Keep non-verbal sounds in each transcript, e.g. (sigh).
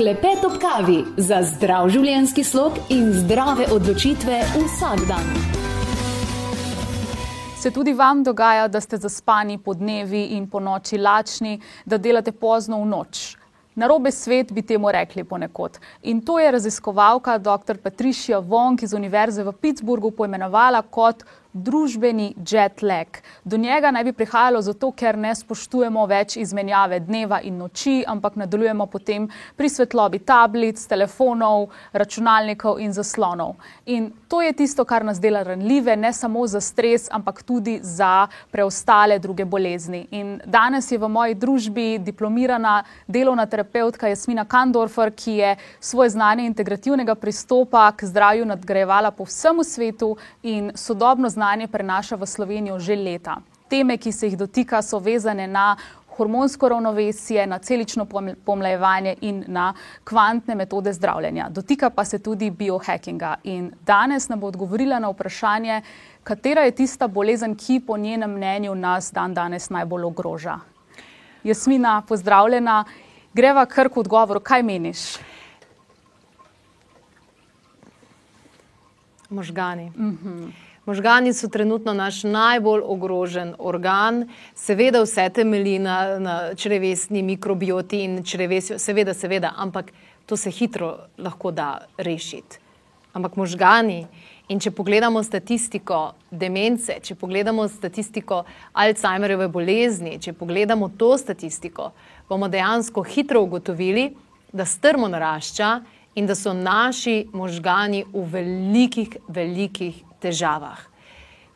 Klepet ob kavi za zdrav življenjski slog in zdrave odločitve vsak dan. Se tudi vam dogaja, da ste zaspani po dnevi in po noči lačni, da delate pozno v noč? Narobe svet bi temu rekli ponekod. In to je raziskovalka dr. Patricia Wong iz Univerze v Pittsburghu poimenovala kot družbeni jet lag. Do njega naj bi prihajalo zato, ker ne spoštujemo več izmenjave dneva in noči, ampak nadaljujemo potem pri svetlobi tablic, telefonov, računalnikov in zaslonov. In to je tisto, kar nas dela ranljive, ne samo za stres, ampak tudi za preostale druge bolezni. In danes je v moji družbi diplomirana delovna terapeutka Jasmina Kandorfer, ki je svoje znanje integrativnega pristopa k zdravju nadgrajevala po vsemu svetu in sodobno znanje znanje prenaša v Slovenijo že leta. Teme, ki se jih dotika, so vezane na hormonsko ravnovesje, na celično pomlajevanje in na kvantne metode zdravljenja. Dotika pa se tudi biohackinga. In danes nam bo odgovorila na vprašanje, katera je tista bolezen, ki po njenem mnenju nas dan danes najbolj ogroža. Jasmina, pozdravljena. Greva kar k odgovoru, kaj meniš? Možgani. Uh -huh. Možgani so trenutno naš najbolj ogrožen organ, seveda vse temelji na, na črevesni mikrobioti in črevesju, seveda, seveda, ampak to se hitro lahko da rešiti. Ampak možgani, in če pogledamo statistiko demence, če pogledamo statistiko Alzheimerjeve bolezni, če pogledamo to statistiko, bomo dejansko hitro ugotovili, da strmo narašča in da so naši možgani v velikih, velikih težavah.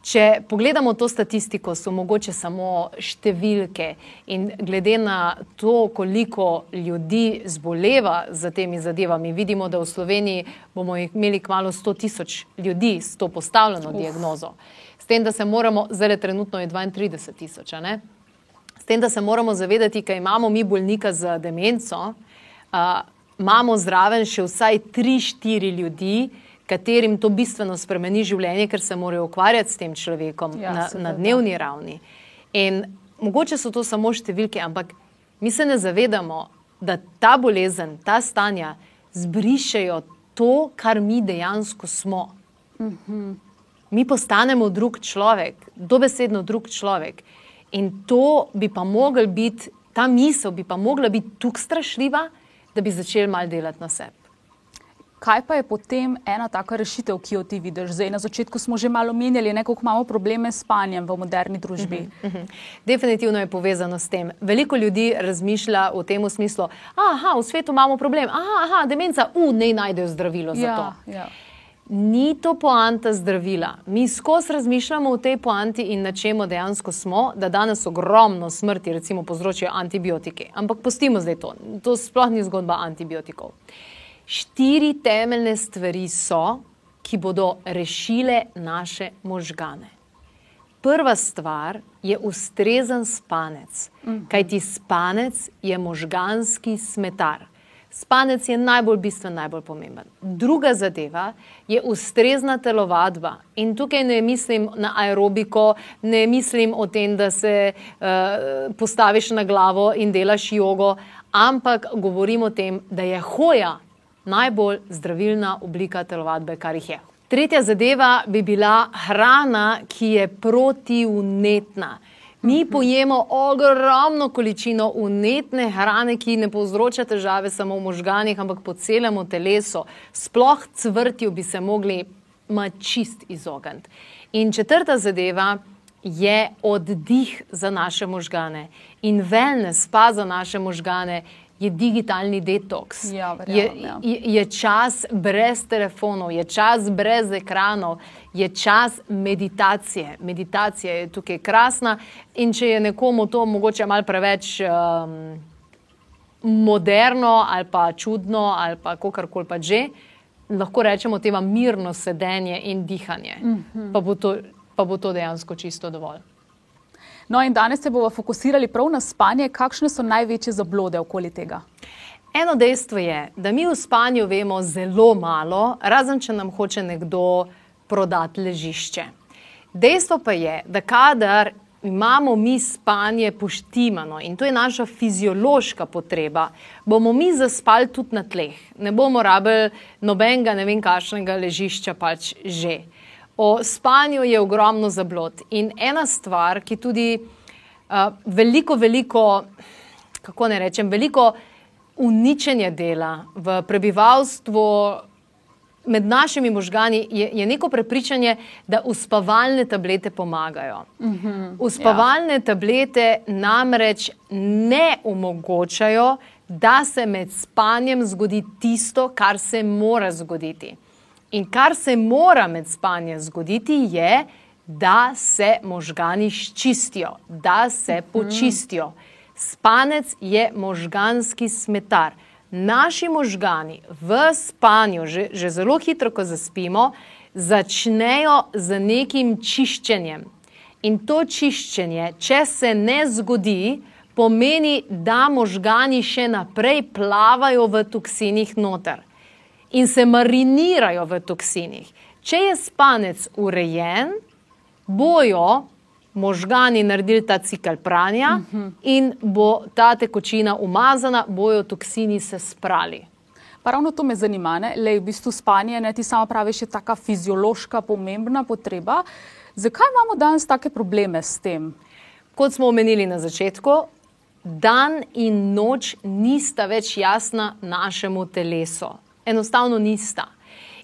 Če pogledamo to statistiko, so mogoče samo številke, in glede na to, koliko ljudi zboleva za temi zadevami, vidimo, da v Sloveniji bomo imeli kmalo 100 tisoč ljudi s to postavljeno Uf. diagnozo. S tem, da se moramo, zdaj trenutno je 32 tisoč, s tem, da se moramo zavedati, da imamo mi bolnika z demenco, uh, imamo zraven še vsaj 3-4 ljudi, katerim to bistveno spremeni življenje, ker se morajo ukvarjati s tem človekom ja, na, na dnevni ravni. In mogoče so to samo številke, ampak mi se ne zavedamo, da ta bolezen, ta stanja zbrišajo to, kar mi dejansko smo. Mhm. Mi postanemo drug človek, dobesedno drug človek. In to bi pa mogla biti, ta misel bi pa mogla biti tukaj strašljiva, da bi začeli malo delati na sebi. Kaj pa je potem ena taka rešitev, ki jo ti vidiš? Zdaj, na začetku smo že malo menjali, kako imamo probleme s spanjem v moderni družbi. Uh -huh, uh -huh. Definitivno je povezano s tem. Veliko ljudi razmišlja v tem smislu, da v svetu imamo problem, da demenca, u, ne najdejo zdravilo za ja, to. Ja. Ni to poanta zdravila. Mi skozi razmišljamo o tej poanti in na čemu dejansko smo, da danes ogromno smrti, recimo, povzročajo antibiotiki. Ampak pustimo zdaj to. To sploh ni zgodba antibiotikov. Uh, Štiri temeljne stvari so, ki bodo rešile naše možgane. Prva stvar je ustrezen spanec, mhm. kajti spanec je možganski smetar. Spanec je najbolj bistven, najbolj pomemben. Druga zadeva je ustrezna telovadba. In tukaj ne mislim na aerobiko, ne mislim o tem, da se uh, postaviš na glavo in delaš jogo, ampak govorim o tem, da je hoja najbolj zdravilna oblika telovadbe, kar jih je. Tretja zadeva bi bila hrana, ki je protivnetna. Mi pojemo ogromno količino unetne hrane, ki ne povzroča težave samo v možganjih, ampak po celem telesu. Sploh cvrtju bi se mogli čist izogniti. In četrta zadeva je oddih za naše možgane in wellness pa za naše možgane je digitalni detoks. Ja, je, ja. je, je čas brez telefonov, je čas brez ekranov, je čas meditacije. Meditacija je tukaj krasna. In če je nekomu to mogoče malo preveč um, moderno ali pa čudno ali pa kakorkoli pa že, lahko rečemo temu mirno sedenje in dihanje. Mm -hmm. pa, bo to, pa bo to dejansko čisto dovolj. No, in danes se bomo fokusirali prav na spanje. Kakšne so največje zablode okoli tega? Eno dejstvo je, da mi v spanju vemo zelo malo, razen če nam hoče nekdo prodati ležišče. Dejstvo pa je, da kadar imamo mi spanje poštimano in to je naša fiziološka potreba, bomo mi zaspali tudi na tleh. Ne bomo rabili nobenega, ne vem, kakšnega ležišča pač že. O spanju je ogromno zablod in ena stvar, ki tudi uh, veliko, veliko, kako ne rečem, veliko uničenje dela v prebivalstvu med našimi možgani je, je neko prepričanje, da uspavalne tablete pomagajo. Mhm, Uspavalne ja. tablete namreč ne omogočajo, da se med spanjem zgodi tisto, kar se mora zgoditi. In kar se mora med spanjem zgoditi, je, da se možgani ščistijo, da se mhm. počistijo. Spanec je možganski smetar naši možgani v spanju, že, že zelo hitro, ko zaspimo, začnejo z nekim čiščenjem. In to čiščenje, če se ne zgodi, pomeni, da možgani še naprej plavajo v toksinih noter in se marinirajo v toksinih. Če je spanec urejen, bojo možgani naredili ta cikl pranja uh -huh. in bo ta tekočina umazana, bojo toksini se sprali. Pa ravno to me zanima, da je v bistvu spanje, ne ti samo praviš, je taka fiziološka, pomembna potreba. Zakaj imamo danes take probleme s tem? Kot smo omenili na začetku, dan in noč nista več jasna našemu telesu. Enostavno nista.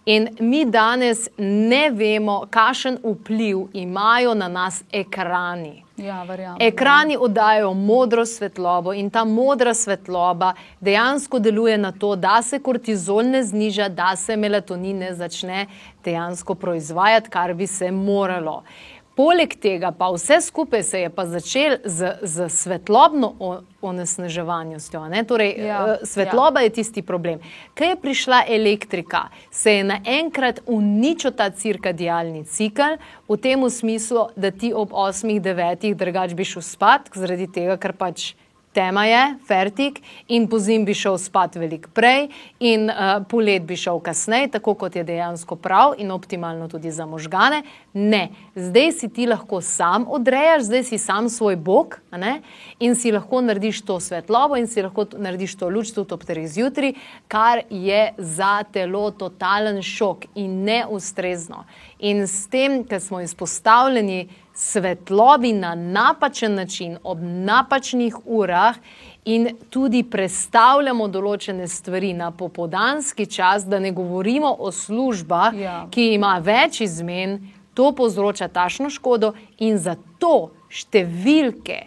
In mi danes ne vemo, kakšen vpliv imajo na nas ekrani. Ja, verjamem, ekrani oddajajo modro svetlobo in ta modra svetloba dejansko deluje na to, da se kortizol ne zniža, da se melatonin ne začne dejansko proizvajati, kar bi se moralo. Poleg tega pa vse skupaj se je pa začel z, z svetlobno onesnaževanostjo. Torej, ja, eh, svetloba ja. je tisti problem. Kaj je prišla elektrika, se je naenkrat uničil ta cirkadijalni cikl v tem smislu, da ti ob 8-9 drugač bi šel spat, zaradi tega, ker pač tema je, fertik, in po zim bi šel spat veliko prej, in uh, polet bi šel kasneje, tako kot je dejansko prav in optimalno tudi za možgane. Ne, zdaj si ti lahko sam odrejaš, zdaj si sam svoj bog in si lahko narediš to svetlobo in si lahko narediš to luč tudi ob treh zjutraj, kar je za telo totalen šok in neustrezno. In s tem, ker smo izpostavljeni svetlobi na napačen način, ob napačnih urah, in tudi predstavljamo določene stvari na popodanski čas, da ne govorimo o službah, ja. ki ima več izmen, to povzroča tašno škodo in zato številke.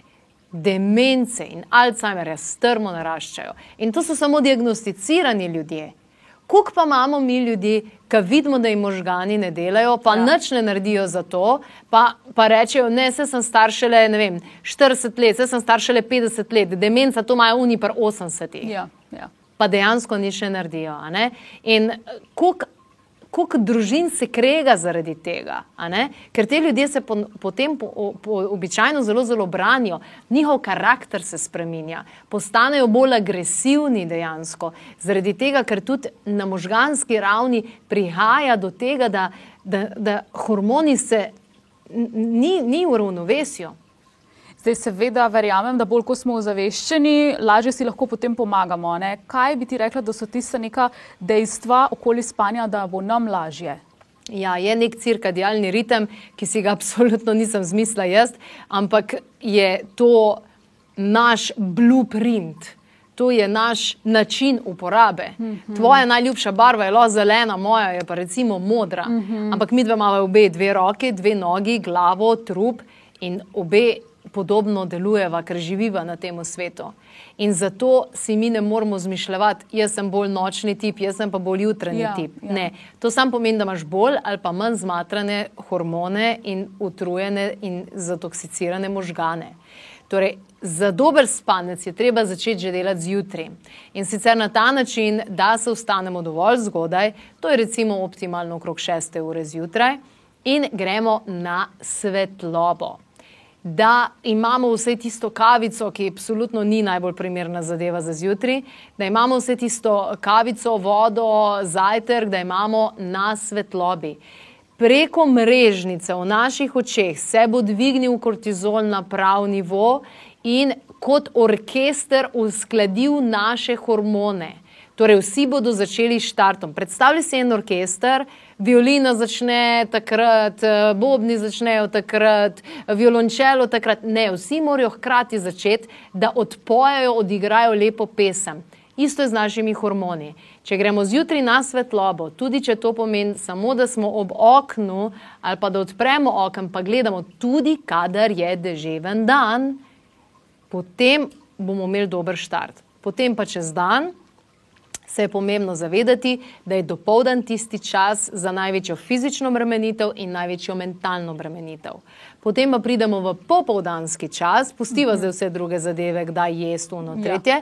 Demence in Alzheimerja strmo naraščajo. In to so samo diagnosticirani ljudje. Kuk pa imamo mi ljudi, ki vidimo, da jim možgani ne delajo, pa ja. nič ne naredijo za to, pa, pa rečejo, ne, se sem star šele, ne vem, 40 let, se sem star šele 50 let, demenca to imajo oni pa 80. Ja, ja. Pa dejansko nič ne naredijo. Ne? In kuk koliko družin se krega zaradi tega. Ker te ljudje se po, potem po, po, običajno zelo, zelo branijo, njihov karakter se spremenja, postanejo bolj agresivni dejansko. Zaradi tega, ker tudi na možganski ravni prihaja do tega, da, da, da hormoni se ni, ni v ravnovesju. Zdaj, seveda, verjamem, da bolj ko smo ozaveščeni, lažje si lahko potem pomagamo. Ne? Kaj bi ti rekla, da so tiste neka dejstva okoli spanja, da bo nam lažje? Ja, je nek cirkadijalni ritem, ki si ga (laughs) absolutno nisem zmislila jaz, ampak je to naš blueprint. To je naš način uporabe. Mhm. -huh. Tvoja najljubša barva je lo zelena, moja je pa recimo modra. Mhm. -huh. Ampak mi dve imamo obe, dve roke, dve nogi, glavo, trup in obe podobno delujeva, ker živiva na tem svetu. In zato si mi ne moramo zmišljati, jaz sem bolj nočni tip, jaz pa bolj jutranji ja, tip. Ja. Ne, to samo pomeni, da imaš bolj ali pa manj zmatrane hormone in utrujene in zatoksicirane možgane. Torej, za dober spanec je treba začeti že delati zjutraj. In sicer na ta način, da se vstanemo dovolj zgodaj, to je recimo optimalno okrog 6. ure zjutraj, in gremo na svetlobo da imamo vse tisto kavico, ki absolutno ni najbolj primerna zadeva za zjutraj, da imamo vse tisto kavico, vodo, zajtrk, da imamo na svetlobi. preko mrežnice v naših očeh se bo dvignil kortizol na prav nivo in kot orkester uskladil naše hormone. Torej, vsi bodo začeli štartom. Predstavljaj si en orkester, violina začne takrat, bobni začnejo takrat, violončelo takrat. Ne, vsi morajo hkrati začeti, da odpojajo, odigrajo lepo pesem. Isto je z našimi hormoni. Če gremo zjutraj na svetlobo, tudi če to pomeni samo, da smo ob oknu ali pa da odpremo okno, pa gledamo tudi, kadar je deževen dan, potem bomo imeli dober štart. Potem pa čez dan se je pomembno zavedati, da je dopoldan tisti čas za največjo fizično bremenitev in največjo mentalno bremenitev. Potem pa pridemo v popoldanski čas, pustiva zdaj vse druge zadeve, kdaj je stuno tretje. Ja.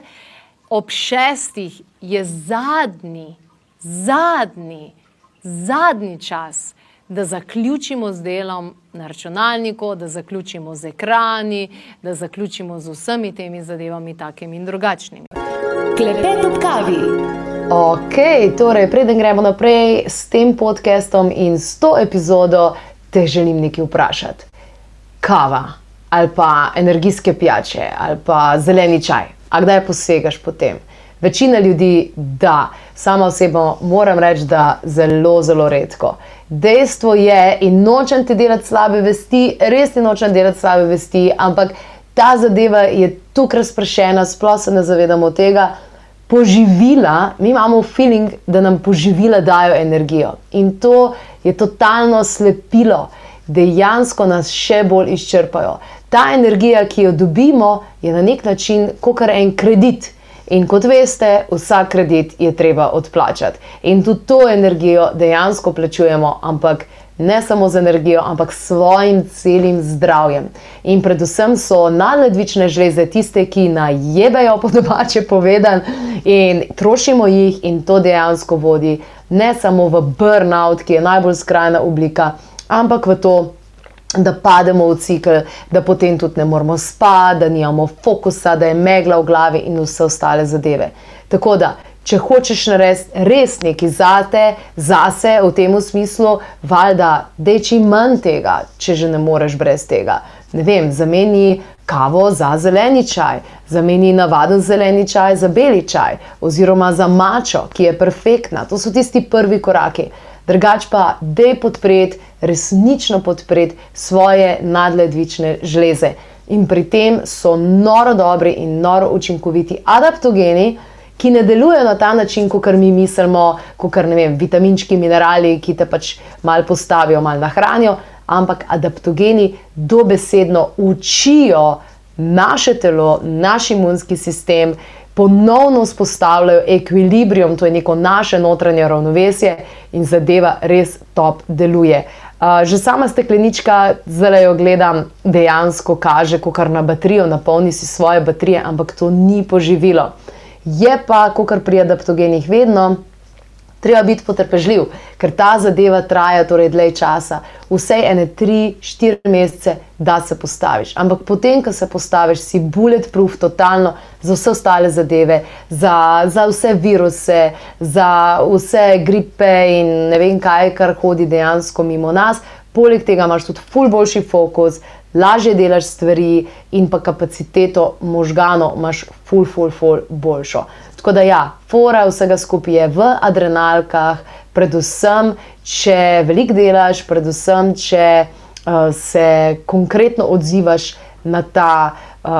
Ob šestih je zadnji, zadnji, zadnji čas, da zaključimo z delom na računalniku, da zaključimo z ekrani, da zaključimo z vsemi temi zadevami, takimi in drugačnimi. Klepet ob kavi. Ok, torej, preden gremo naprej s tem podcastom in s to epizodo, te želim nekaj vprašati. Kava ali pa energijske pijače ali pa zeleni čaj, a kdaj posegaš po tem? Večina ljudi, da, sama osebno moram reči, da zelo, zelo redko. Dejstvo je, in nočem ti delati slabe vesti, res ti nočem delati slabe vesti, ampak ta zadeva je tukaj razpršena, sploh se ne zavedamo tega. Poživila, mi imamo feeling, da nam poživila dajo energijo in to je totalno slepilo, dejansko nas še bolj izčrpajo. Ta energija, ki jo dobimo, je na nek način kot en kredit. In kot veste, vsak kredit je treba odplačati. In tudi to energijo dejansko plačujemo, ampak ne samo z energijo, ampak s svojim celim zdravjem. In predvsem so nadledvične žleze tiste, ki najebejo, po domače povedan, in trošimo jih, in to dejansko vodi ne samo v burnout, ki je najbolj skrajna oblika, ampak v to. Da pademo v cikl, da potem tudi ne moramo spati, da nimamo fokusa, da je megla v glavi in vse ostale zadeve. Tako da, če hočeš narediti res nekaj zate, zase v tem smislu, valjda, da je čim manj tega, če že ne moreš brez tega. Ne vem, zameni kavo za zeleni čaj, zameni navaden zeleni čaj za beli čaj, oziroma za mačo, ki je perfektna. To so tisti prvi koraki. Drugač pa, da je podpreti, resnično podpreti svoje nadledvične žleze. In pri tem so noro dobri in noro učinkoviti adaptogeni, ki ne delujejo na ta način, kot mi mislimo, kot ne vem, vitaminčki, minerali, ki te pač malo postavijo, malo nahranijo, ampak adaptogeni dobesedno učijo naše telo, naš imunski sistem, ponovno vzpostavljajo ekvilibrium, to je neko naše notranje ravnovesje in zadeva res top deluje. Uh, že sama steklenička, zdaj jo gledam, dejansko kaže, ko kar na baterijo napolni si svoje baterije, ampak to ni poživilo. Je pa, ko kar pri adaptogenih vedno, treba biti potrpežljiv, ker ta zadeva traja torej dlje časa, vse ene tri, štiri mesece, da se postaviš. Ampak potem, ko se postaviš, si bulletproof totalno za vse ostale zadeve, za, za vse viruse, za vse gripe in ne vem kaj, kar hodi dejansko mimo nas. Poleg tega imaš tudi ful boljši fokus, lažje delaš stvari in pa kapaciteto možganov imaš ful, ful, ful boljšo. Tako da ja, fora vsega skupaj je v adrenalkah, predvsem, če veliko delaš, predvsem, če uh, se konkretno odzivaš na ta uh,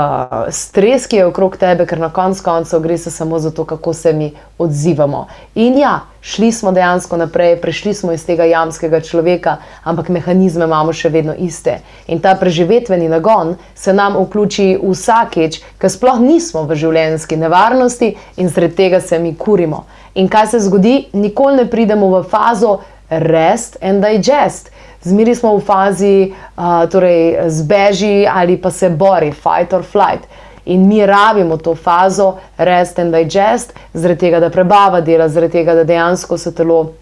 stres, ki je okrog tebe, ker na koncu koncev gre se samo za to, kako se mi odzivamo. In ja, šli smo dejansko naprej, prešli smo iz tega jamskega človeka, ampak mehanizme imamo še vedno iste. In ta preživetveni nagon se nam vključi vsakeč, ker sploh nismo v življenjski nevarnosti in zaradi tega se mi kurimo. In kaj se zgodi, nikoli ne pridemo v fazo rest and digest zmeri smo v fazi, uh, torej zbeži ali pa se bori, fight or flight. In mi rabimo to fazo, rest and digest, zaradi tega, da prebava dela, zaradi tega, da dejansko se telo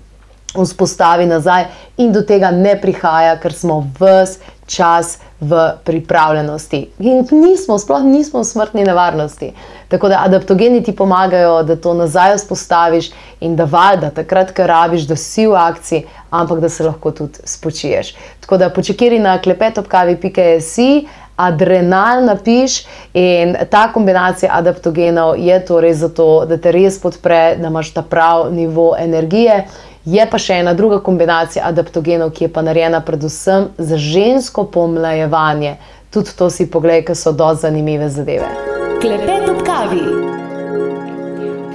vzpostavi nazaj in do tega ne prihaja, ker smo vse čas v pripravljenosti. In nismo, sploh nismo v smrtni nevarnosti. Tako da adaptogeni ti pomagajo, da to nazaj vzpostaviš in da valjda takrat, ko rabiš, da si v akciji, ampak da se lahko tudi spočiješ. Tako da počekiri na klepetopkavi.js. Adrenal napiš in ta kombinacija adaptogenov je torej zato, da te res podpre, da imaš ta prav nivo energije. Je pa še ena druga kombinacija adaptogenov, ki je pa narejena predvsem za žensko pomlajevanje. Tudi to si pogledaj, ker so dosti zanimive zadeve. Klepet ob kavi.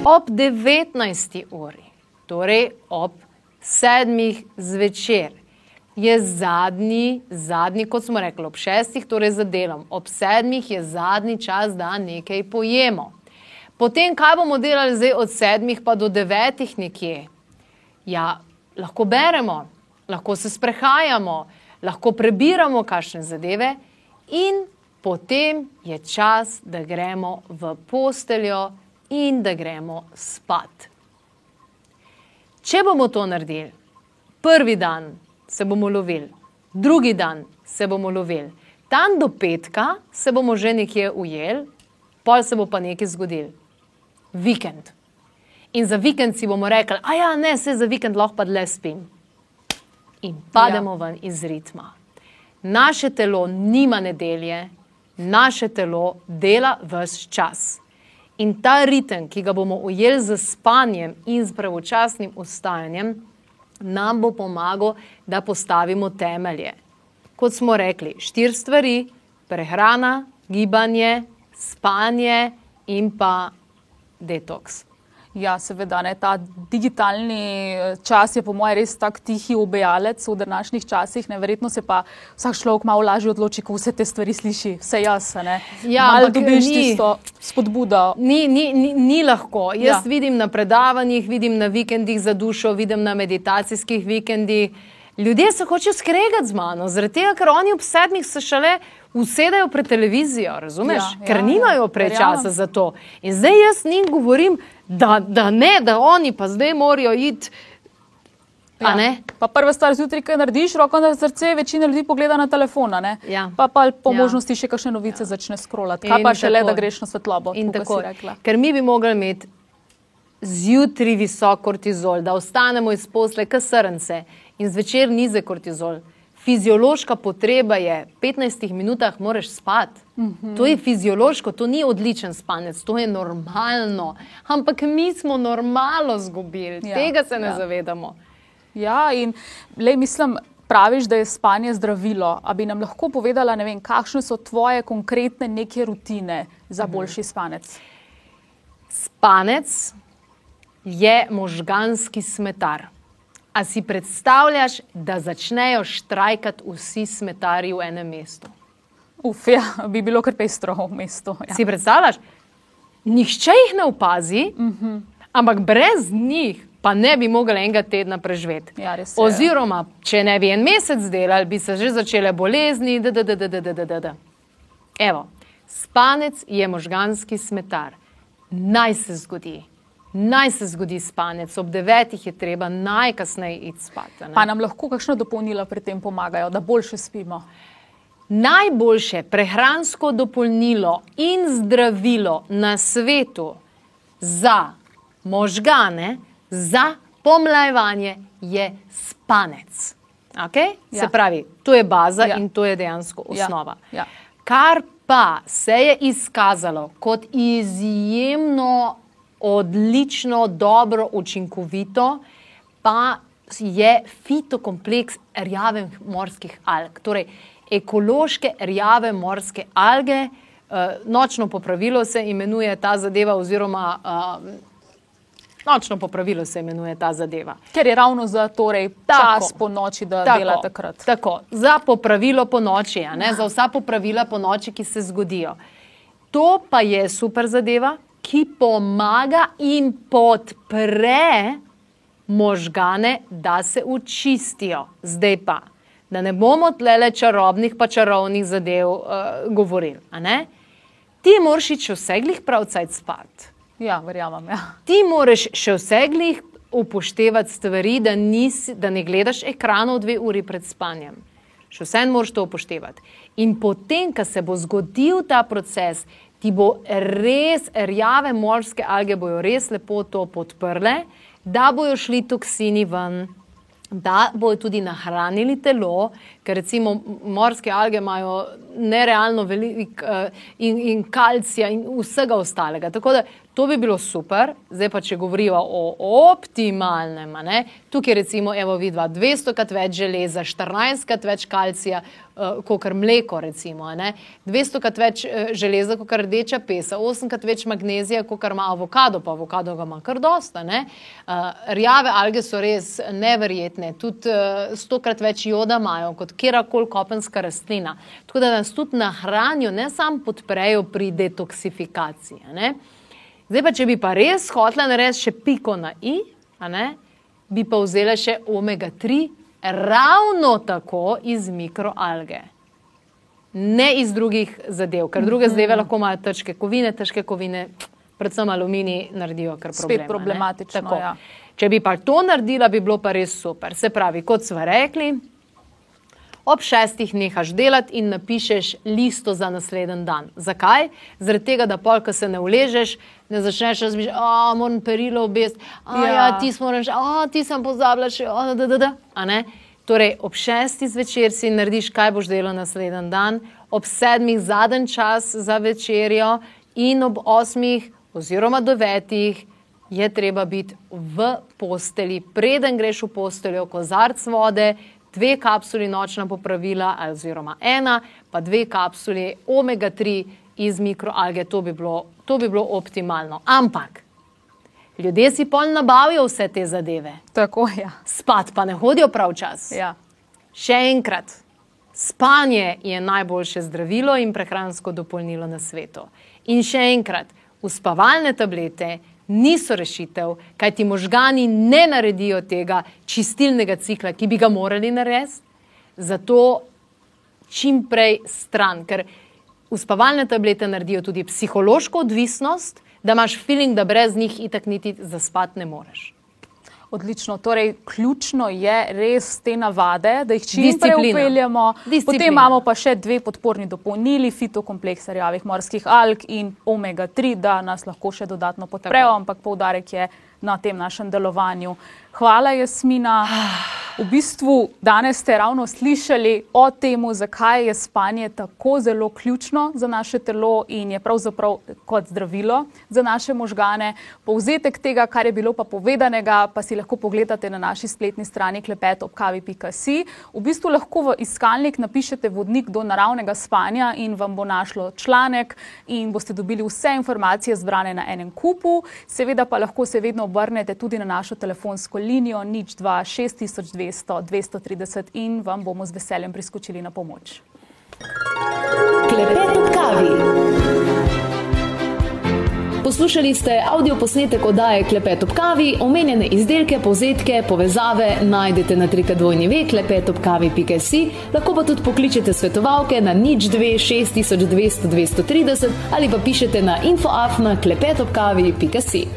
Ob 19. uri, torej ob 7. zvečer, je zadnji, zadnji, kot smo rekli, ob 6. torej za delom, ob 7. je zadnji čas, da nekaj pojemo. Potem, kaj bomo delali zdaj od 7. pa do 9. nekje? Ja, lahko beremo, lahko se sprehajamo, lahko prebiramo kakšne zadeve in potem je čas, da gremo v posteljo in da gremo spat. Če bomo to naredili, prvi dan se bomo lovili, drugi dan se bomo lovili, tam do petka se bomo že nekje ujeli, pol se bo pa nekaj zgodil. Vikend. In za vikend si bomo rekli, a ja, ne, se za vikend lahko pa dlje spim. In pademo ja. ven iz ritma. Naše telo nima nedelje, naše telo dela vse čas. In ta ritem, ki ga bomo ujeli z spanjem in z pravočasnim ustajanjem, nam bo pomagal, da postavimo temelje. Kot smo rekli, štiri stvari: prehrana, gibanje, spanje in pa detoks. Ja, seveda, ne, ta digitalni eh, čas je po mojem res tak tihi obejalec v današnjih časih. Neverjetno se pa vsak človek malo lažje odloči, ko vse te stvari sliši, vse jaz. Ne. Ja, malo ampak dobiš ni- tisto spodbudo. Ni, ni, ni, ni lahko. Jaz Ja. ja. vidim na predavanjih, vidim na vikendih za dušo, vidim na meditacijskih vikendih. Ljudje se hočejo skregati z mano, zaradi tega, ker oni ob sedmih se šele usedejo pred televizijo, razumeš? Ja, Ja, ker ja, ja, nimajo ja, prej verjamem. časa za to. In zdaj jaz njim govorim, da, da ne, da oni pa zdaj morajo iti. Ja. Pa prva stvar zjutraj, kaj narediš, roko na srce, večina ljudi pogleda na telefon? Ja. pa pa po Ja. možnosti še kakšne novice ja. začne scrollati. Kaj In pa še le, da greš na svetlobo, tako, tako, ker mi bi mogli imeti zjutraj visok kortizol, da ostanemo iz posle, kasrnce in zvečer nizek kortizol. Fiziološka potreba je, v 15 minutah moraš spati. Mhm. -huh. To je fiziološko, to ni odličen spanec, to je normalno. Ampak mi smo normalno zgubili, Ja, tega se ne ja. zavedamo. Ja, in le mislim, praviš, da je spanje zdravilo. A bi nam lahko povedala, vem, kakšne so tvoje konkretne neke rutine za boljši spanec? Spanec je možganski smetar. A si predstavljaš, da začnejo štrajkati vsi smetarji v enem mestu? Uf, ja, bi bilo kar pestro v mestu. Ja. Si predstavljaš? Nihče jih ne opazi, uh -huh. ampak brez njih pa ne bi mogli enega tedna preživeti. Ja, res je. Oziroma, če ne bi en mesec delali, bi se že začele bolezni. Da, da, da, da, da, da, da. Evo, spanec je možganski smetar. Naj se zgodi. Naj se zgodi spanec, ob devetih je treba najkasneje iti spat. Pa nam lahko kakšno dopolnilo pri tem pomagajo, da boljše spimo. Najboljše prehransko dopolnilo in zdravilo na svetu za možgane, za pomlajevanje je spanec. Okay? Ja. Se pravi, to je baza Ja. ja. in to je dejansko Ja, osnova. ja. Kar pa se je izkazalo kot izjemno odlično, dobro, učinkovito, pa je fitokompleks rjavih morskih alg. Torej, ekološke rjave morske alge, uh, nočno popravilo se imenuje ta zadeva, oziroma uh, nočno popravilo se imenuje ta zadeva. Ker je ravno za torej, Tako. čas po noči, da tako, dela takrat. Tako, za popravilo po noči, ne, za vsa popravila po noči, ki se zgodijo. To pa je super zadeva, ki pomaga in podpre možgane, da se očistijo. Zdaj pa, da ne bomo tlele čarobnih pa čarovnih zadev uh, govorili. Ti moraš iti še vse glih pravcajt spat. Ja, verjamem. Ja. Ti moraš še vse glih upoštevati stvari, da, nisi, da ne gledaš ekranov dve uri pred spanjem. Še vse moraš to upoštevati. In potem, ko se bo zgodil ta proces, ti bo res, rjave morske alge bojo res lepo to podprle, da bojo šli toksini ven. Da bojo tudi nahranili telo, ker recimo morske alge imajo nerealno veliko uh, in, in kalcija in vsega ostalega. Tako da to bi bilo super, zdaj pa če govorijo o optimalnem, ne? tukaj recimo evo vidva 200 krat več železa, 14 krat več kalcija, uh, kot mleko recimo, ne? 200 krat več uh, železa, kot rdeča pesa, 8 krat več magnezija, kot ima avokado, pa avokado ga ima kar dosta. Uh, rjave alge so res neverjetne, tudi uh, 100 krat več joda imajo kot kjerkoli kopenska rastlina. Tako da nas tudi nahranijo, ne samo podprejo pri detoksifikaciji. Zdaj pa, če bi pa res hotela narediti še piko na i, bi pa vzela še omega 3, ravno tako iz mikroalge. Ne iz drugih zadev, ker druge zadeve lahko imajo težke kovine, težke kovine, predvsem aluminij, naredijo kar probleme. Spet problematično. Ja. Če bi pa to naredila, bi bilo pa res super. Se pravi, kot smo rekli, ob šestih nehaš delati in napišeš listo za naslednji dan. Zakaj? Zaradi tega, da polk se ne uležeš, ne začneš razmišljati, da moram perilo obest, ja. ja, ti smo reči, da ti sem pozabila še, da, da, da. Torej, ob šestih zvečer si narediš, kaj boš delal naslednji dan, ob sedmih zadnji čas za večerjo in ob osmih oziroma devetih je treba biti v posteli, preden greš v posteljo, kozarc vode, dve kapsuli nočna popravila, oziroma ena, pa dve kapsuli omega-3 iz mikroalge, to bi, bilo, to bi bilo optimalno. Ampak ljudje si pol nabavijo vse te zadeve. Tako je. Ja. Spat pa ne hodijo prav čas. Ja. Še enkrat, spanje je najboljše zdravilo in prehransko dopolnilo na svetu. In še enkrat, uspavalne tablete niso rešitev, kaj ti možgani ne naredijo tega čistilnega cikla, ki bi ga morali narediti. Zato čim prej stran, ker uspavalne tablete naredijo tudi psihološko odvisnost, da imaš feeling, da brez njih itak niti zaspati ne moreš. Odlično. Torej, ključno je res te navade, da jih čim prej upeljemo. Potem imamo pa še dve podporni dopolnili, fitokompleks rjavih morskih alg in omega-3, da nas lahko še dodatno podprejo, ampak poudarek je na tem našem delovanju. Hvala, Jasmina. V bistvu danes ste ravno slišali o tem, zakaj je spanje tako zelo ključno za naše telo in je pravzaprav kot zdravilo za naše možgane. Povzetek tega, kar je bilo pa povedanega, pa si lahko pogledate na naši spletni strani klepetopkavi.si. V bistvu lahko v iskalnik napišete vodnik do naravnega spanja in vam bo našlo članek in boste dobili vse informacije zbrane na enem kupu. Seveda pa lahko se vedno obrnete tudi na našo telefonsko linijo nič 2 6200 200 230 in vam bomo z veseljem priskočili na pomoč. Klepet ob kavi. Poslušali ste avdio posnetek oddaje Klepet ob kavi, omenjene izdelke, povzetke, povezave najdete na trikadvojni ve klepetobkavi.si, lahko pa tudi pokličete svetovalke na nič 2 6200 230 ali pa pišete na infoafna klepetobkavi.si.